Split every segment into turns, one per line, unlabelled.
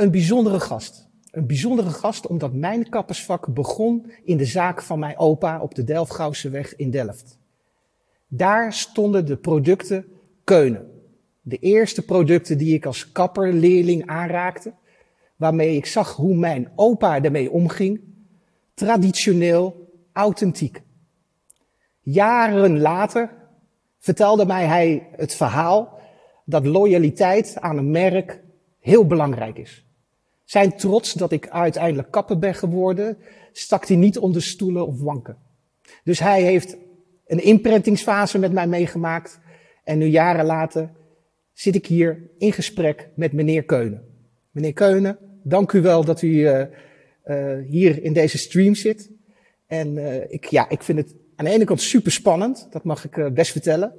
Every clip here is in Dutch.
een bijzondere gast. Een bijzondere gast omdat mijn kappersvak begon in de zaak van mijn opa op de Delfgauwseweg in Delft. Daar stonden de producten Keunen. De eerste producten die ik als kapperleerling aanraakte, waarmee ik zag hoe mijn opa ermee omging. Traditioneel, authentiek. Jaren later vertelde mij hij het verhaal dat loyaliteit aan een merk heel belangrijk is. Zijn trots dat ik uiteindelijk kapper ben geworden, stak hij niet onder stoelen of wanken. Dus hij heeft een imprintingsfase met mij meegemaakt. En nu jaren later zit ik hier in gesprek met meneer Keunen. Meneer Keunen, dank u wel dat u uh, uh, hier in deze stream zit. En uh, ik, ja, ik vind het aan de ene kant super spannend, dat mag ik best vertellen.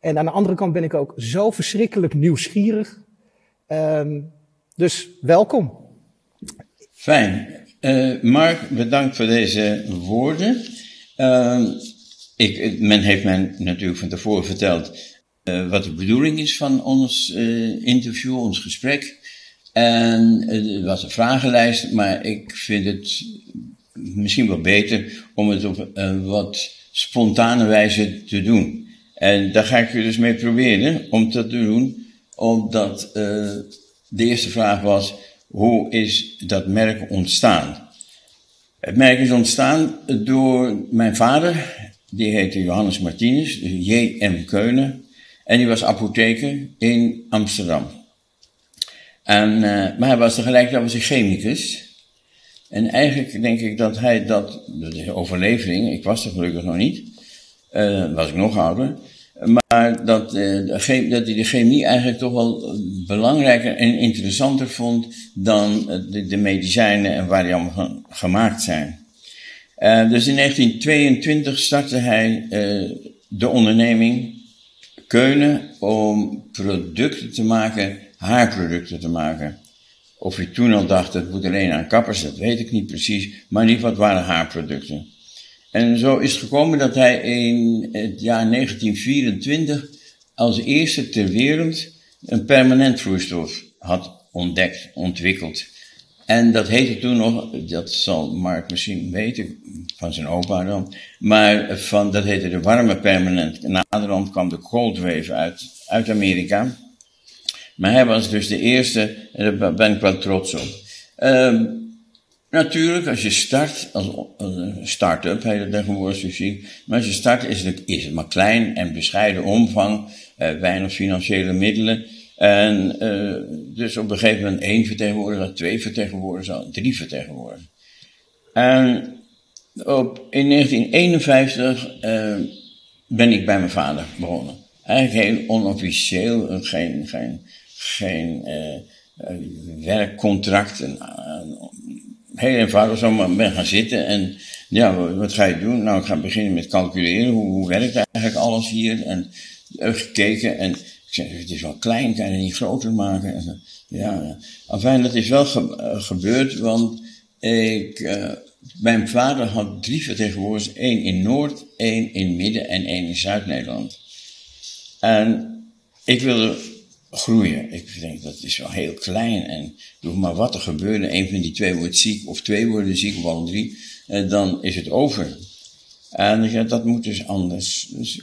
En aan de andere kant ben ik ook zo verschrikkelijk nieuwsgierig. Um, dus welkom.
Fijn. Uh, Mark, bedankt voor deze woorden. Uh, ik, men heeft mij natuurlijk van tevoren verteld uh, wat de bedoeling is van ons uh, interview, ons gesprek. En er was een vragenlijst, maar ik vind het misschien wel beter om het op een wat spontane wijze te doen. En daar ga ik dus mee proberen om dat te doen, omdat de eerste vraag was, hoe is dat merk ontstaan? Het merk is ontstaan door mijn vader, die heette Johannes Martinez, J.M. Keunen, en die was apotheker in Amsterdam. En, uh, maar hij was tegelijkertijd was hij chemicus. En eigenlijk denk ik dat hij dat, de overlevering, ik was er gelukkig nog niet, uh, was ik nog ouder, maar dat, uh, dat hij de chemie eigenlijk toch wel belangrijker en interessanter vond dan de, de medicijnen en waar die allemaal gemaakt zijn. Uh, dus in 1922 startte hij de onderneming Keunen om producten te maken, haarproducten te maken. Of hij toen al dacht, dat moet alleen aan kappers, dat weet ik niet precies, maar in het waren haarproducten. En zo is het gekomen dat hij in het jaar 1924 als eerste ter wereld een permanent vloeistof had ontdekt, ontwikkeld. En dat heette toen nog, dat zal Mark misschien weten, van zijn opa dan, maar van, dat heette de warme permanent. Naderhand kwam de cold wave uit, uit Amerika. Maar hij was dus de eerste, en daar ben ik wel trots op. Um, Natuurlijk, als je start, als een start-up heet het tegenwoordig zien, maar als je start is het, is het maar klein en bescheiden omvang, uh, weinig financiële middelen. En uh, dus op een gegeven moment één vertegenwoordiger, twee vertegenwoordigers, drie vertegenwoordigers. En op, in 1951 uh, eh, ben ik bij mijn vader begonnen. Eigenlijk heel onofficieel, geen, geen, geen werkcontract, heel eenvoudig zo ben gaan zitten en ja, wat ga je doen? Nou, ik ga beginnen met calculeren. Hoe, hoe werkt eigenlijk alles hier? En uh, gekeken en ik zeg, het is wel klein, kan je het niet groter maken? En, ja, enfin, dat is wel ge uh, gebeurd, want ik, uh, mijn vader had drie vertegenwoordigers, één in Noord, één in Midden en één in Zuid-Nederland. En ik wilde groeien. Ik denk dat is wel heel klein en doe maar wat er gebeurde. Een van die twee wordt ziek of twee worden ziek of alle drie. En dan is het over. En ja, dat moet dus anders. Dus,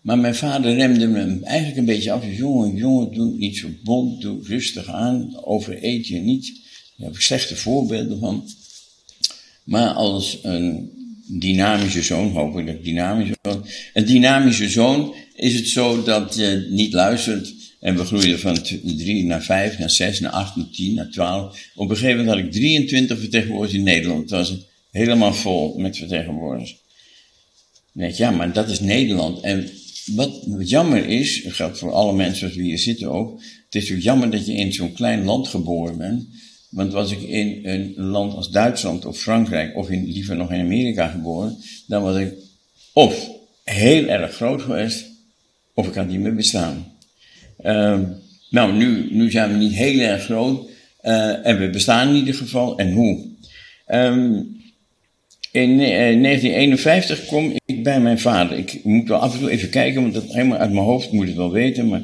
maar mijn vader remde me eigenlijk een beetje af. Jongen, jongen, doe niet zo bond, doe rustig aan, overeet je niet. Daar heb ik slechte voorbeelden van. Maar als een dynamische zoon, hoop ik dat zoon. Een dynamische zoon is het zo dat je niet luistert en we groeiden van 3 naar 5, naar 6, naar 8, naar 10, naar 12. Op een gegeven moment had ik 23 vertegenwoordigers in Nederland. Dat was helemaal vol met vertegenwoordigers. Dan ja, maar dat is Nederland. En wat, wat jammer is, dat geldt voor alle mensen we hier zitten ook. Het is natuurlijk jammer dat je in zo'n klein land geboren bent. Want was ik in een land als Duitsland of Frankrijk, of in, liever nog in Amerika geboren, dan was ik of heel erg groot geweest, of ik had niet meer bestaan. Uh, nou, nu, zijn we niet heel erg groot. Uh, en we bestaan in ieder geval. En hoe? Um, in 1951 eh, kom ik bij mijn vader. Ik moet wel af en toe even kijken, want dat helemaal uit mijn hoofd moet ik wel weten. Maar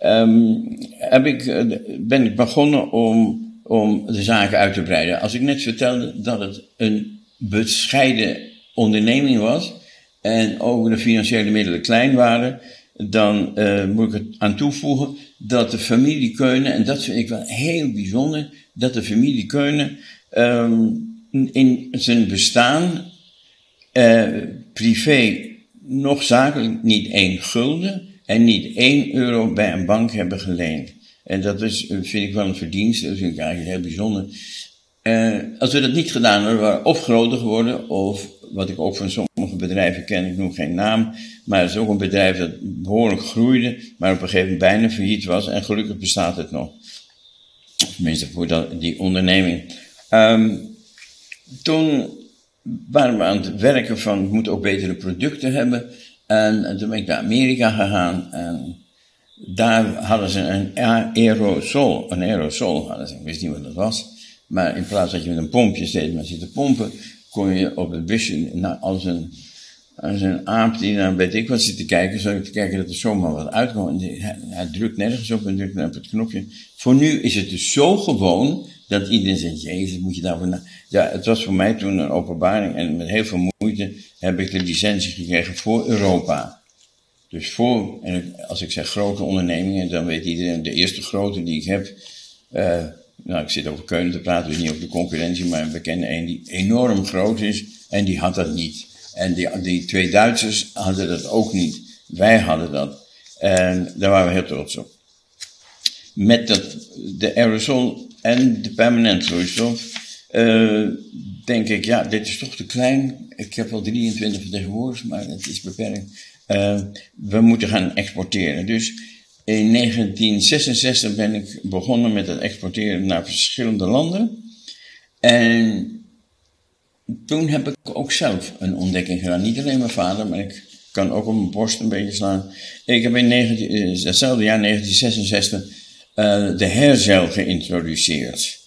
um, heb ik, eh, ben ik begonnen om om de zaken uit te breiden. Als ik net vertelde dat het een bescheiden onderneming was en ook de financiële middelen klein waren, dan uh, moet ik het aan toevoegen dat de familie Keunen, en dat vind ik wel heel bijzonder, dat de familie Keunen um, in zijn bestaan uh, privé nog zakelijk niet één gulden en niet één euro bij een bank hebben geleend. En dat is, vind ik wel een verdienste, dat vind ik eigenlijk heel bijzonder. Uh, als we dat niet gedaan hadden, waren of groter geworden, of wat ik ook van sommige bedrijven ken, ik noem geen naam, maar het is ook een bedrijf dat behoorlijk groeide, maar op een gegeven moment bijna failliet was, en gelukkig bestaat het nog. Tenminste, voor dat, die onderneming. Um, toen waren we aan het werken van, we moeten ook betere producten hebben, en, en toen ben ik naar Amerika gegaan, en daar hadden ze een aerosol, een aerosol hadden ze, ik wist niet wat dat was, maar in plaats dat je met een pompje steeds maar zit te pompen, kon je op het busje, nou, als een, als een aap die naar weet ik wat zit te kijken, zou ik te kijken dat er zomaar wat uitkomt. Hij, hij drukt nergens op en drukt op het knopje. Voor nu is het dus zo gewoon dat iedereen zegt, jezus, moet je daarvoor na... Ja, het was voor mij toen een openbaring en met heel veel moeite heb ik de licentie gekregen voor Europa. Dus voor, en als ik zeg grote ondernemingen, dan weet iedereen, de eerste grote die ik heb, uh, nou, ik zit over Keunen te praten, dus niet over de concurrentie, maar we kennen een die enorm groot is en die had dat niet. En die, die twee Duitsers hadden dat ook niet. Wij hadden dat. En daar waren we heel trots op. Met dat, de aerosol en de permanent vloeistof, uh, denk ik, ja, dit is toch te klein. Ik heb wel 23 vertegenwoordigers, maar het is beperkt. Uh, we moeten gaan exporteren. Dus in 1966 ben ik begonnen met het exporteren naar verschillende landen. En toen heb ik ook zelf een ontdekking gedaan. Niet alleen mijn vader, maar ik kan ook op mijn borst een beetje slaan. Ik heb in 19, eh, hetzelfde jaar 1966 uh, de hairgel geïntroduceerd.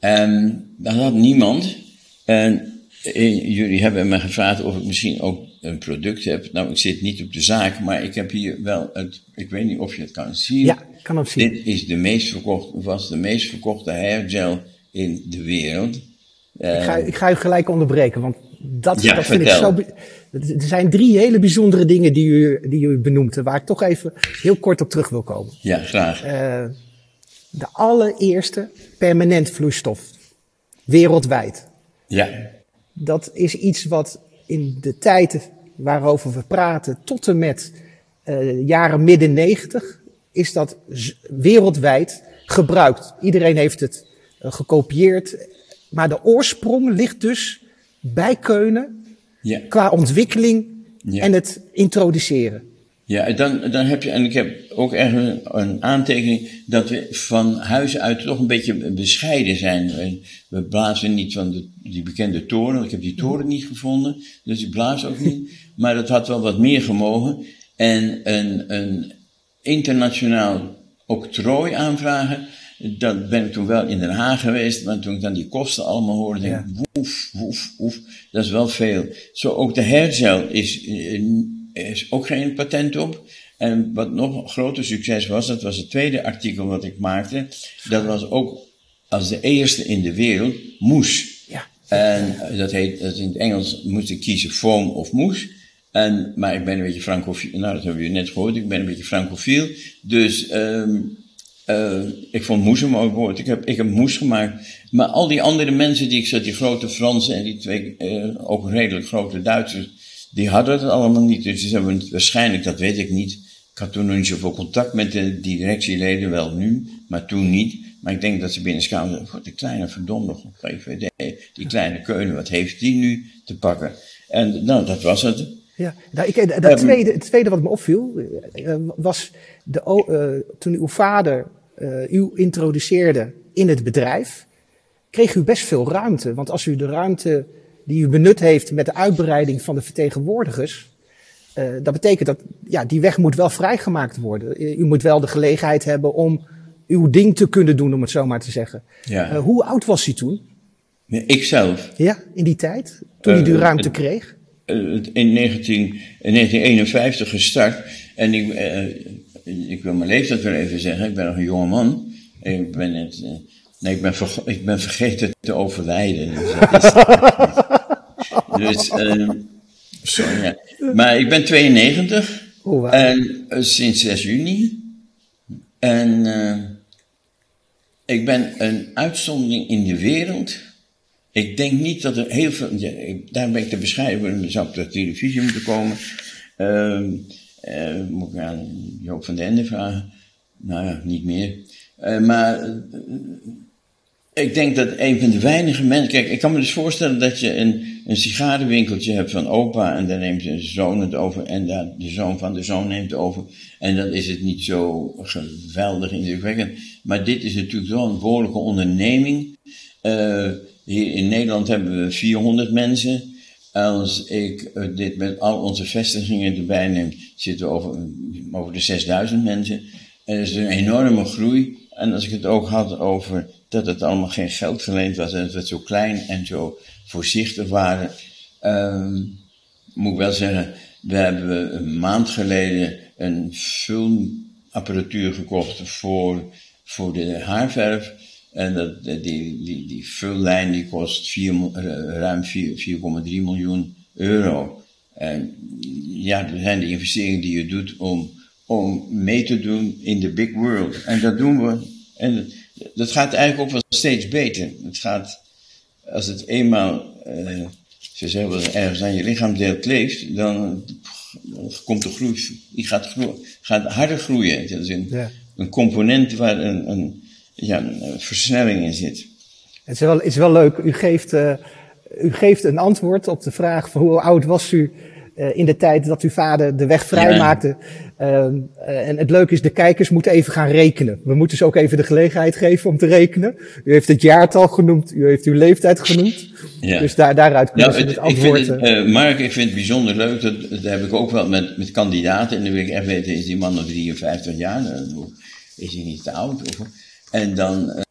En dat had niemand. En eh, jullie hebben me gevraagd of ik misschien ook een product heb. Nou, ik zit niet op de zaak, maar ik heb hier wel het. Ik weet niet of je het kan zien.
Ja, ik kan het zien.
Dit is de meest verkochte, was de meest verkochte hairgel in de wereld.
ik, ga, ik ga u gelijk onderbreken, want dat, ja, dat vind ik zo. Er zijn drie hele bijzondere dingen die u, die u benoemt, waar ik toch even heel kort op terug wil komen.
Ja, graag.
Uh, de allereerste permanent vloeistof wereldwijd.
Ja.
Dat is iets wat in de tijd waarover we praten, tot en met uh, jaren midden negentig, is dat wereldwijd gebruikt. Iedereen heeft het uh, gekopieerd. Maar de oorsprong ligt dus bij Keunen
ja.
qua ontwikkeling en het introduceren.
Ja, dan, dan heb je, en ik heb ook echt een, aantekening dat we van huis uit toch een beetje bescheiden zijn. We, blazen niet van de, die bekende toren, ik heb die toren niet gevonden, dus ik blaas ook niet. Maar dat had wel wat meer gemogen. En een, een internationaal octrooi aanvragen, dat ben ik toen wel in Den Haag geweest, maar toen ik dan die kosten allemaal hoorde, denk ik, ja. woef, woef, woef, dat is wel veel. Zo ook de hairgel is, is ook geen patent op. En wat nog een groter succes was, dat was het tweede artikel wat ik maakte, dat was ook als de eerste in de wereld moes.
Ja.
En dat heet, dat in het Engels moest ik kiezen foam of moes. En, maar ik ben een beetje francofiel, nou dat hebben jullie net gehoord, ik ben een beetje francofiel. Dus um, uh, ik vond moes een mooi woord. Ik heb, ik heb moes gemaakt. Maar al die andere mensen die ik zat, die grote Fransen en die twee uh, ook redelijk grote Duitsers, die hadden het allemaal niet. Dus ze hebben het waarschijnlijk, dat weet ik niet. Ik had toen nog niet zoveel contact met de directieleden, wel nu, maar toen niet. Maar ik denk dat ze binnen zeiden, de kleine verdomde GVD, die kleine Keunen, wat heeft die nu te pakken? En nou, dat was het.
Ja, nou, ik, dat um, tweede, het tweede wat me opviel, uh, was de, uh, toen uw vader uh, u introduceerde in het bedrijf, kreeg u best veel ruimte. Want als u de ruimte die u benut heeft met de uitbreiding van de vertegenwoordigers, dat betekent dat ja, die weg moet wel vrijgemaakt worden. U moet wel de gelegenheid hebben om uw ding te kunnen doen, om het zo maar te zeggen.
Ja.
hoe oud was u toen?
Nee, ikzelf.
Ja, in die tijd, toen u die ruimte kreeg?
in 19, 1951 gestart. En ik, ik wil mijn leeftijd weer even zeggen. Ik ben nog een jonge man. Ik ben uh, Nee, ik ben, ik ben vergeten te overlijden. Dus, is, dus uh, sorry, ja. Maar ik ben 92. Oh, En uh, sinds 6 juni. En uh, ik ben een uitzondering in de wereld. Ik denk niet dat er heel veel. Ja, ik, daar ben ik te beschrijven, dan zou op de televisie moeten komen. Uh, moet ik aan Joop van den Ende vragen? Nou ja, niet meer. maar ik denk dat een van de weinige mensen. Kijk, ik kan me dus voorstellen dat je een, een sigarenwinkeltje hebt van opa. en dan neemt zijn zoon het over. en dan de zoon van de zoon neemt het over. En dan is het niet zo geweldig indrukwekkend. Maar dit is natuurlijk wel een behoorlijke onderneming. Uh, hier in Nederland hebben we 400 mensen. Als ik eh, dit met al onze vestigingen erbij neem, zitten we over, over de 6000 mensen. En dat is een enorme groei. En als ik het ook had over dat het allemaal geen geld geleend was en dat we zo klein en zo voorzichtig waren, um, moet ik wel zeggen, we hebben een maand geleden een vulapparatuur gekocht voor, voor de haarverf. En dat, die, die, die vullijn die kost vier, eh, ruim 4,3 miljoen euro. En ja, dat zijn de investeringen die je doet om, om mee te doen in de big world. En dat doen we. En dat gaat eigenlijk ook wel steeds beter. Het gaat, als het eenmaal, uh, ze zeggen wel, ergens aan je lichaamsdeel kleeft, dan, komt de groei, die gaat, gaat harder groeien. Dat is een, een component waar een, een, ja, een versnelling in zit.
Het is wel, het is wel leuk, u geeft, uh, u geeft een antwoord op de vraag van hoe oud was u uh, in de tijd dat uw vader de weg vrijmaakte. Ja. Uh, en het leuke is, de kijkers moeten even gaan rekenen. We moeten ze ook even de gelegenheid geven om te rekenen. U heeft het jaartal genoemd, u heeft uw leeftijd genoemd. Ja. Dus daar, daaruit kunnen nou, ze het, antwoord...
Ik vind het, uh, Mark, ik vind het bijzonder leuk, dat, dat heb ik ook wel met, met kandidaten. En dan wil ik echt weten, is die man nog 53 jaar? Is hij niet te oud? Of, en dan...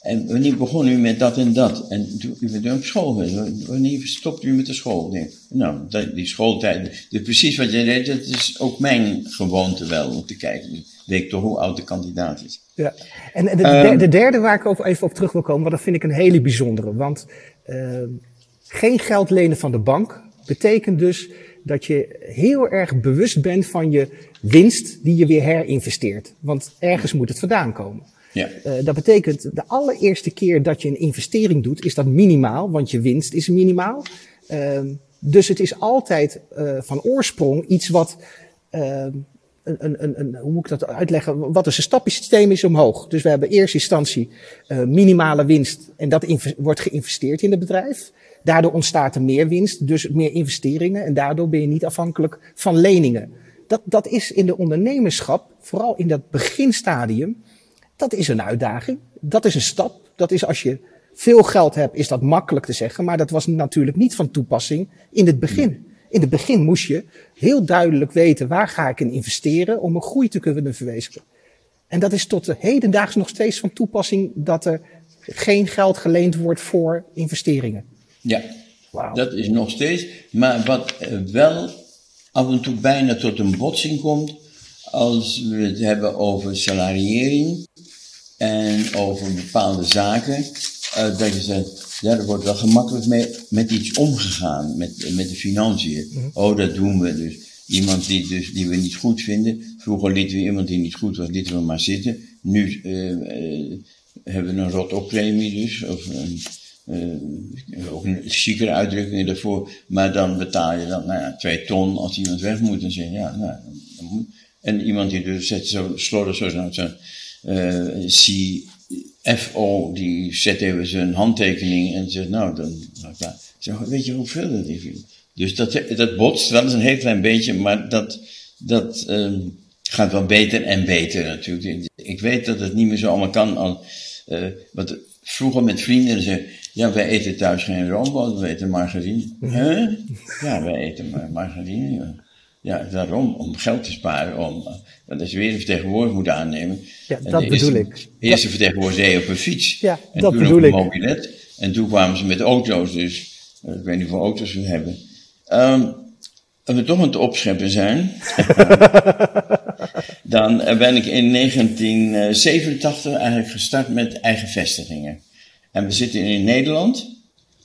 En wanneer begon u met dat en dat? En toen u bent op school geweest. Wanneer stopt u met de school? Nee. Nou, die schooltijd. Dus precies wat jij deed, dat is ook mijn gewoonte wel om te kijken. Ik weet toch hoe oud de kandidaat is.
Ja. En de, de, de derde waar ik over even op terug wil komen, want dat vind ik een hele bijzondere. Want uh, geen geld lenen van de bank betekent dus dat je heel erg bewust bent van je winst die je weer herinvesteert. Want ergens moet het vandaan komen. Ja. Uh, dat betekent, de allereerste keer dat je een investering doet, is dat minimaal, want je winst is minimaal. Uh, dus het is altijd uh, van oorsprong iets wat, ehm, een, een, een, hoe moet ik dat uitleggen, wat een stappensysteem is omhoog. Dus we hebben in eerste instantie uh, minimale winst en dat wordt geïnvesteerd in het bedrijf. Daardoor ontstaat er meer winst, dus meer investeringen en daardoor ben je niet afhankelijk van leningen. Dat, dat is in de ondernemerschap, vooral in dat beginstadium, dat is een uitdaging. Dat is een stap. Dat is als je veel geld hebt, is dat makkelijk te zeggen. Maar dat was natuurlijk niet van toepassing in het begin. In het begin moest je heel duidelijk weten waar ga ik in investeren om een groei te kunnen verwezenlijken. En dat is tot de hedendaags nog steeds van toepassing dat er geen geld geleend wordt voor investeringen.
Ja, wow. dat is nog steeds. Maar wat wel af en toe bijna tot een botsing komt, als we het hebben over salariering over bepaalde zaken, uh, dat je zegt, ja, er wordt wel gemakkelijk mee, met iets omgegaan, met, met de financiën. Mhm. Oh, dat doen we dus. Iemand die, dus, die we niet goed vinden. Vroeger lieten we iemand die niet goed was, lieten we maar zitten. Nu uh, uh, hebben we een rot-op-premie dus, of een, uh, ook een chiekere uitdrukking daarvoor. Maar dan betaal je dan, nou ja, twee ton als iemand weg moet. Dan zeg je, ja, nou, dan moet. En iemand die dus zet zo slordig zo, zo, zo uh, CFO, die zet even zijn handtekening en zegt, nou, dan, nou, zeg, weet je hoeveel dat is? Dus dat, dat botst wel eens een heel klein beetje, maar dat, dat um, gaat wel beter en beter natuurlijk. Ik weet dat het niet meer zo allemaal kan. Al, uh, wat vroeger met vrienden zei, ja, wij eten thuis geen roomboter, we eten margarine. Huh? Ja, wij eten margarine. Ja. Ja, daarom, om geld te sparen, om, dat is weer een vertegenwoordiger moeten aannemen.
Ja, dat bedoel ik.
De eerste vertegenwoordiger op een fiets.
Ja,
en
dat
toen
bedoel
op
een
mobilet. En toen kwamen ze met auto's, dus ik weet niet hoeveel auto's we hebben. Um, we toch aan het opscheppen zijn, dan ben ik in 1987 eigenlijk gestart met eigen vestigingen. En we zitten in Nederland,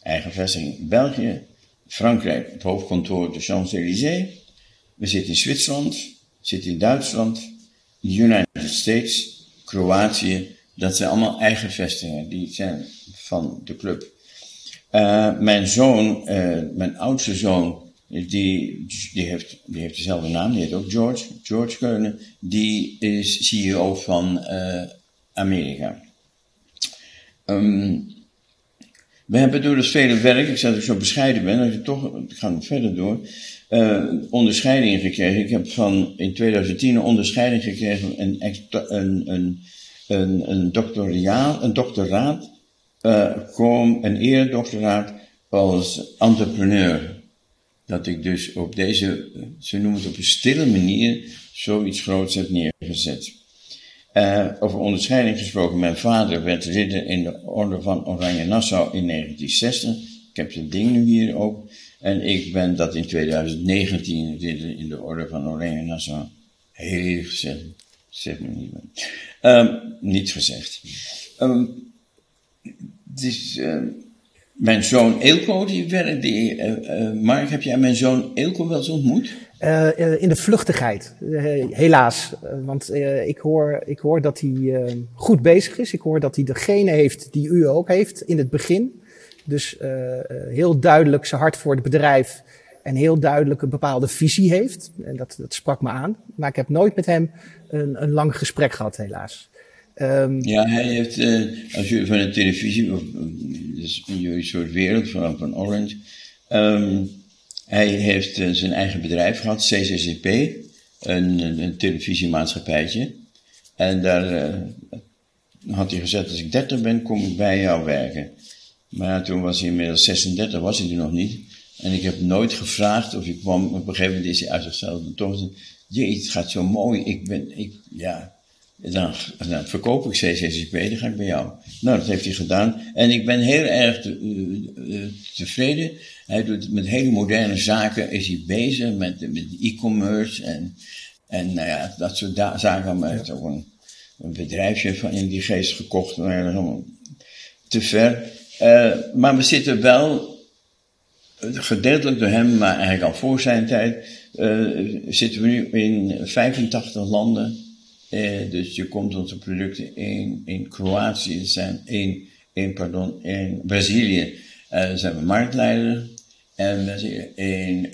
eigen vestiging België, Frankrijk, het hoofdkantoor de Champs-Élysées. We zitten in Zwitserland, zitten in Duitsland, de United States, Kroatië. Dat zijn allemaal eigen vestigingen, die zijn van de club. Uh, mijn zoon, uh, mijn oudste zoon, die, die, heeft, die heeft dezelfde naam, die heet ook George, George Keunen. Die is CEO van uh, Amerika. Um, we hebben door het vele werk, ik zeg dat ik zo bescheiden ben, dat ik toch, ik ga nog verder door, uh, onderscheidingen gekregen. Ik heb van in 2010 een onderscheiding gekregen, een, een, een, een, een doctoraat, een doctoraat, uh, een eredoctoraat als entrepreneur. Dat ik dus op deze, ze noemen het op een stille manier, zoiets groots heb neergezet. Uh, over onderscheiding gesproken, mijn vader werd ridder in de orde van Oranje Nassau in 1960. Ik heb het ding nu hier ook. En ik ben dat in 2019 ridder in de orde van Oranje Nassau. Heel gezegd. Zeg me niet meer. Um, niet gezegd. Um, dus, mijn zoon Eelco, die werkt, die, uh, uh, Mark, heb jij mijn zoon Eelco wel eens ontmoet?
Uh, in de vluchtigheid, helaas. want ik, hoor, ik hoor dat hij goed bezig is. Ik hoor dat hij degene heeft die u ook heeft in het begin. Dus heel duidelijk zijn hart voor het bedrijf en heel duidelijk een bepaalde visie heeft. En dat, dat sprak me aan. Maar ik heb nooit met hem een, een lang gesprek gehad, helaas.
Um, ja, hij heeft, uh, als je van de televisie, of dus jullie soort wereld van, van Orange, um, hij heeft zijn eigen bedrijf gehad, CCCP, een, een televisiemaatschappijtje. En daar had hij gezegd, als ik 30 ben, kom ik bij jou werken. Maar toen was hij inmiddels 36, was hij er nog niet. En ik heb nooit gevraagd of ik kwam, op een gegeven moment is hij uit zichzelf toch jee, het gaat zo mooi, ik ben, ik, ja, dan, dan verkoop ik CCCP, dan ga ik bij jou. Nou, dat heeft hij gedaan. En ik ben heel erg te, uh, tevreden. Hij doet met hele moderne zaken, is hij bezig met, met e-commerce en, en nou ja, dat soort zaken. Maar hij heeft ook een, een, bedrijfje van in die geest gekocht, maar allemaal te ver. Uh, maar we zitten wel, gedeeltelijk door hem, maar eigenlijk al voor zijn tijd, uh, zitten we nu in 85 landen eh, dus je komt onze producten in, in Kroatië, zijn in, in, pardon, in Brazilië zijn we marktleider. En in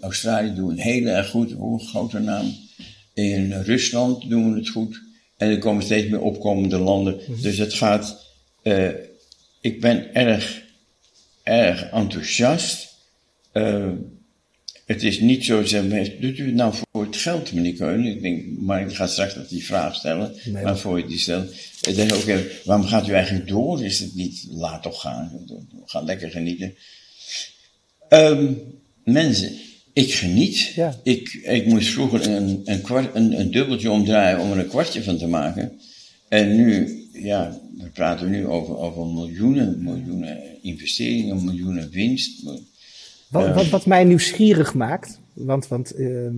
Australië doen we het heel erg goed, een grote naam. In Rusland doen we het goed. En er komen steeds meer opkomende landen. Mhm. Dus het gaat, uh, ik ben erg, erg enthousiast. Uh, het is niet zo, zeg, doet u het nou voor het geld, meneer Keulen? Ik denk, maar ik ga straks dat die vraag stellen, nee, maar voor je die stelt. Ik denk ook, waarom gaat u eigenlijk door? Is het niet, laat toch gaan, ga lekker genieten. Um, mensen, ik geniet. Ja. Ik, ik moest vroeger een, een, kwart, een, een dubbeltje omdraaien om er een kwartje van te maken. En nu, ja, we praten nu over, over miljoenen, miljoenen investeringen, miljoenen winst.
Wat, wat, wat, mij nieuwsgierig maakt, want, want uh,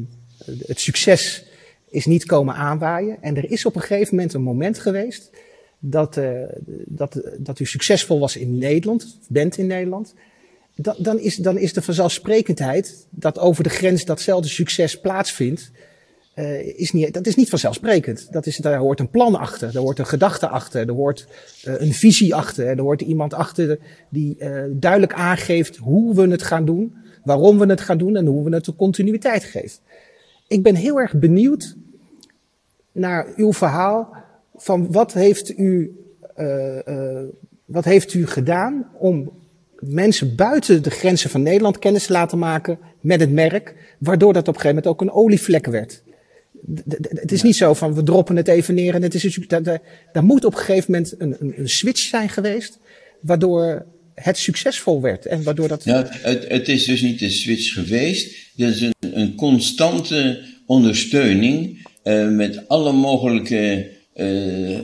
het succes is niet komen aanwaaien. En er is op een gegeven moment een moment geweest dat, uh, dat, dat u succesvol was in Nederland, bent in Nederland. Da, dan, is, dan is de vanzelfsprekendheid dat over de grens datzelfde succes plaatsvindt, uh, is niet, dat is niet vanzelfsprekend. Dat is, daar hoort een plan achter, er hoort een gedachte achter, er hoort uh, een visie achter, er hoort iemand achter die uh, duidelijk aangeeft hoe we het gaan doen, waarom we het gaan doen en hoe we het de continuïteit geven. Ik ben heel erg benieuwd naar uw verhaal van wat heeft u, wat heeft u gedaan om mensen buiten de grenzen van Nederland kennis te laten maken met het merk, waardoor dat op een gegeven moment ook een olievlek werd het is niet zo van we droppen het even neer en het is daar, daar moet op een gegeven moment een, een, een, switch zijn geweest, waardoor het succesvol werd en waardoor dat.
Ja, het, het is dus niet een switch geweest, het is een, een constante ondersteuning uh, met alle mogelijke uh,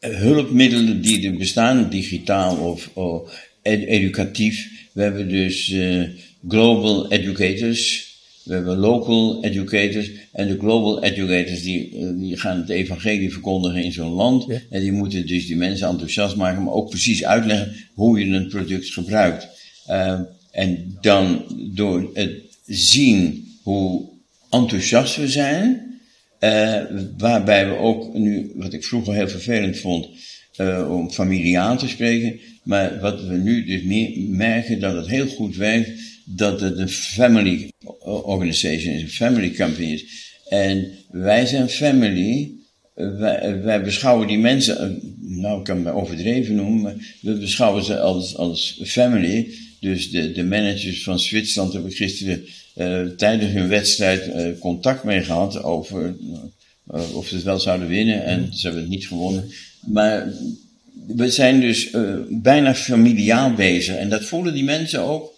hulpmiddelen die er bestaan, digitaal of, of ed educatief. We hebben dus uh, Global Educators we hebben local educators en de global educators die, eh, die gaan het evangelie verkondigen in zo'n land. En die moeten dus die mensen enthousiast maken, maar ook precies uitleggen hoe je een product gebruikt. Uh, en dan door het zien hoe enthousiast we zijn, uh, waarbij we ook nu, wat ik vroeger heel vervelend vond, uh, om familie aan te spreken, maar wat we nu dus meer merken dat het heel goed werkt, dat het een family organization is, een family company is. En wij zijn family, wij, beschouwen die mensen, nou ik kan het overdreven noemen, maar we beschouwen ze als, als family. Dus de, de managers van Zwitserland hebben gisteren uh, tijdens hun wedstrijd uh, contact mee gehad over uh, of ze het wel zouden winnen. En ze hebben het niet gewonnen. Maar we zijn dus bijna familiaal bezig. En dat voelen die mensen ook.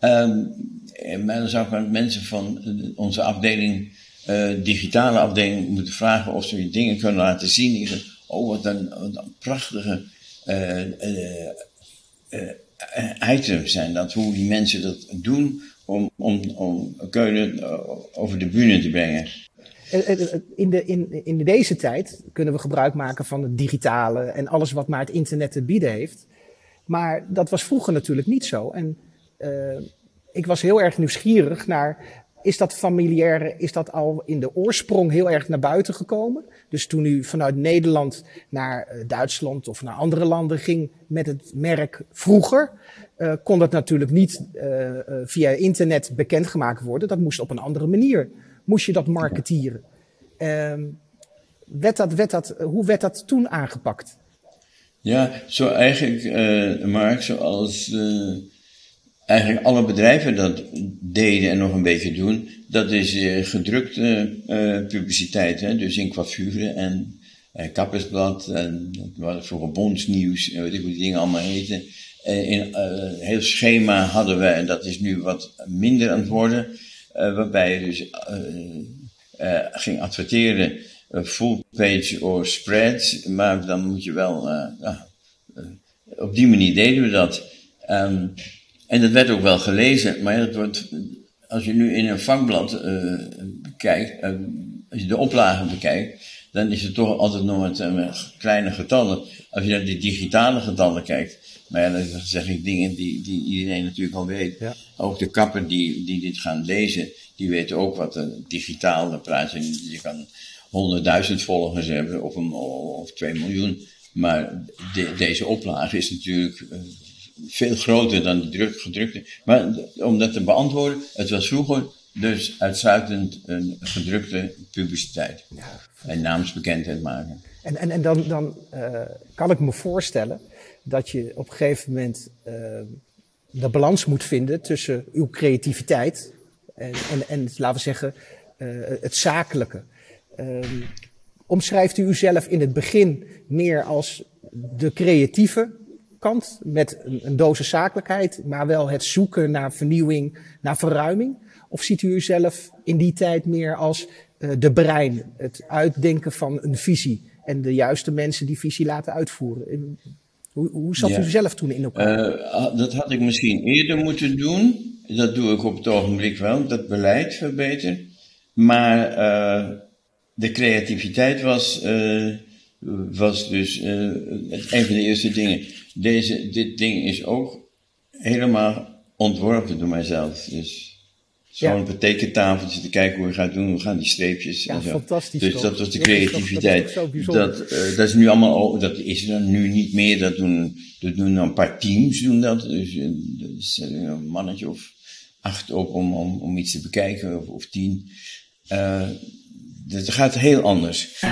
Um, maar dan zou ik mensen van onze afdeling, digitale afdeling, moeten vragen of ze dingen kunnen laten zien. oh, wat een, prachtige items zijn dat, hoe die mensen dat doen om, om, om over de bühne te brengen.
In, de, in, in deze tijd kunnen we gebruik maken van het digitale en alles wat maar het internet te bieden heeft. Maar dat was vroeger natuurlijk niet zo. En uh, ik was heel erg nieuwsgierig naar, is dat familiaire, is dat al in de oorsprong heel erg naar buiten gekomen? Dus toen u vanuit Nederland naar uh, Duitsland of naar andere landen ging met het merk vroeger, uh, kon dat natuurlijk niet via internet bekendgemaakt worden. Dat moest op een andere manier. Moest je dat marketieren. Ehm, werd dat, werd dat, hoe werd dat toen aangepakt?
Ja, zo eigenlijk, Mark, zoals eigenlijk alle bedrijven dat deden en nog een beetje doen. Dat is gedrukte publiciteit, hè? dus in coiffure en Kappersblad en wat vroeger Bondsnieuws, weet ik hoe die dingen allemaal heten. Uh, in uh, heel schema hadden we, en dat is nu wat minder aan het worden, uh, waarbij je dus ging adverteren, full page of spreads, maar dan moet je wel, op die manier deden we dat. Um, en dat werd ook wel gelezen, maar dat wordt, als je nu in een vakblad kijkt, als je de oplagen bekijkt, dan is het toch altijd nog met kleine getallen. Als je naar de digitale getallen kijkt, maar ja, dan zeg ik dingen die, die iedereen natuurlijk al weet. Ja. Ook de kappen die, die dit gaan lezen, die weten ook wat een digitaal, dan praat je, je kan honderdduizend volgers hebben of, een, of twee miljoen. Maar de, deze oplage is natuurlijk uh, veel groter dan de druk, gedrukte. Maar om dat te beantwoorden, het was vroeger dus uitsluitend een gedrukte publiciteit. Ja. En naamsbekendheid maken.
En, en, en dan, dan uh, kan ik me voorstellen dat je op een gegeven moment uh, de balans moet vinden tussen uw creativiteit en, en, en laten we zeggen, uh, het zakelijke. Um, omschrijft u uzelf in het begin meer als de creatieve kant met een, een dosis zakelijkheid, maar wel het zoeken naar vernieuwing, naar verruiming? Of ziet u uzelf in die tijd meer als uh, de brein, het uitdenken van een visie en de juiste mensen die visie laten uitvoeren? Hoe, hoe zat ja. u zelf toen in elkaar?
Uh, dat had ik misschien eerder moeten doen. Dat doe ik op het ogenblik wel, dat beleid verbeteren. Maar uh, de creativiteit was, was dus een van de eerste dingen. Deze, dit ding is ook helemaal ontworpen door mijzelf. Dus Zo'n ja. betekentafeltje te kijken hoe je gaat doen, hoe gaan die streepjes
ja,
en
zo. fantastisch.
Dus dat was de creativiteit. Dat, is, dat, uh, dat is nu allemaal, dat is er nu niet meer. Dat doen, dat doen een paar teams doen dat. Dus uh, dat is een mannetje of acht op om, om, om iets te bekijken, of, of tien. Uh, dat gaat heel anders.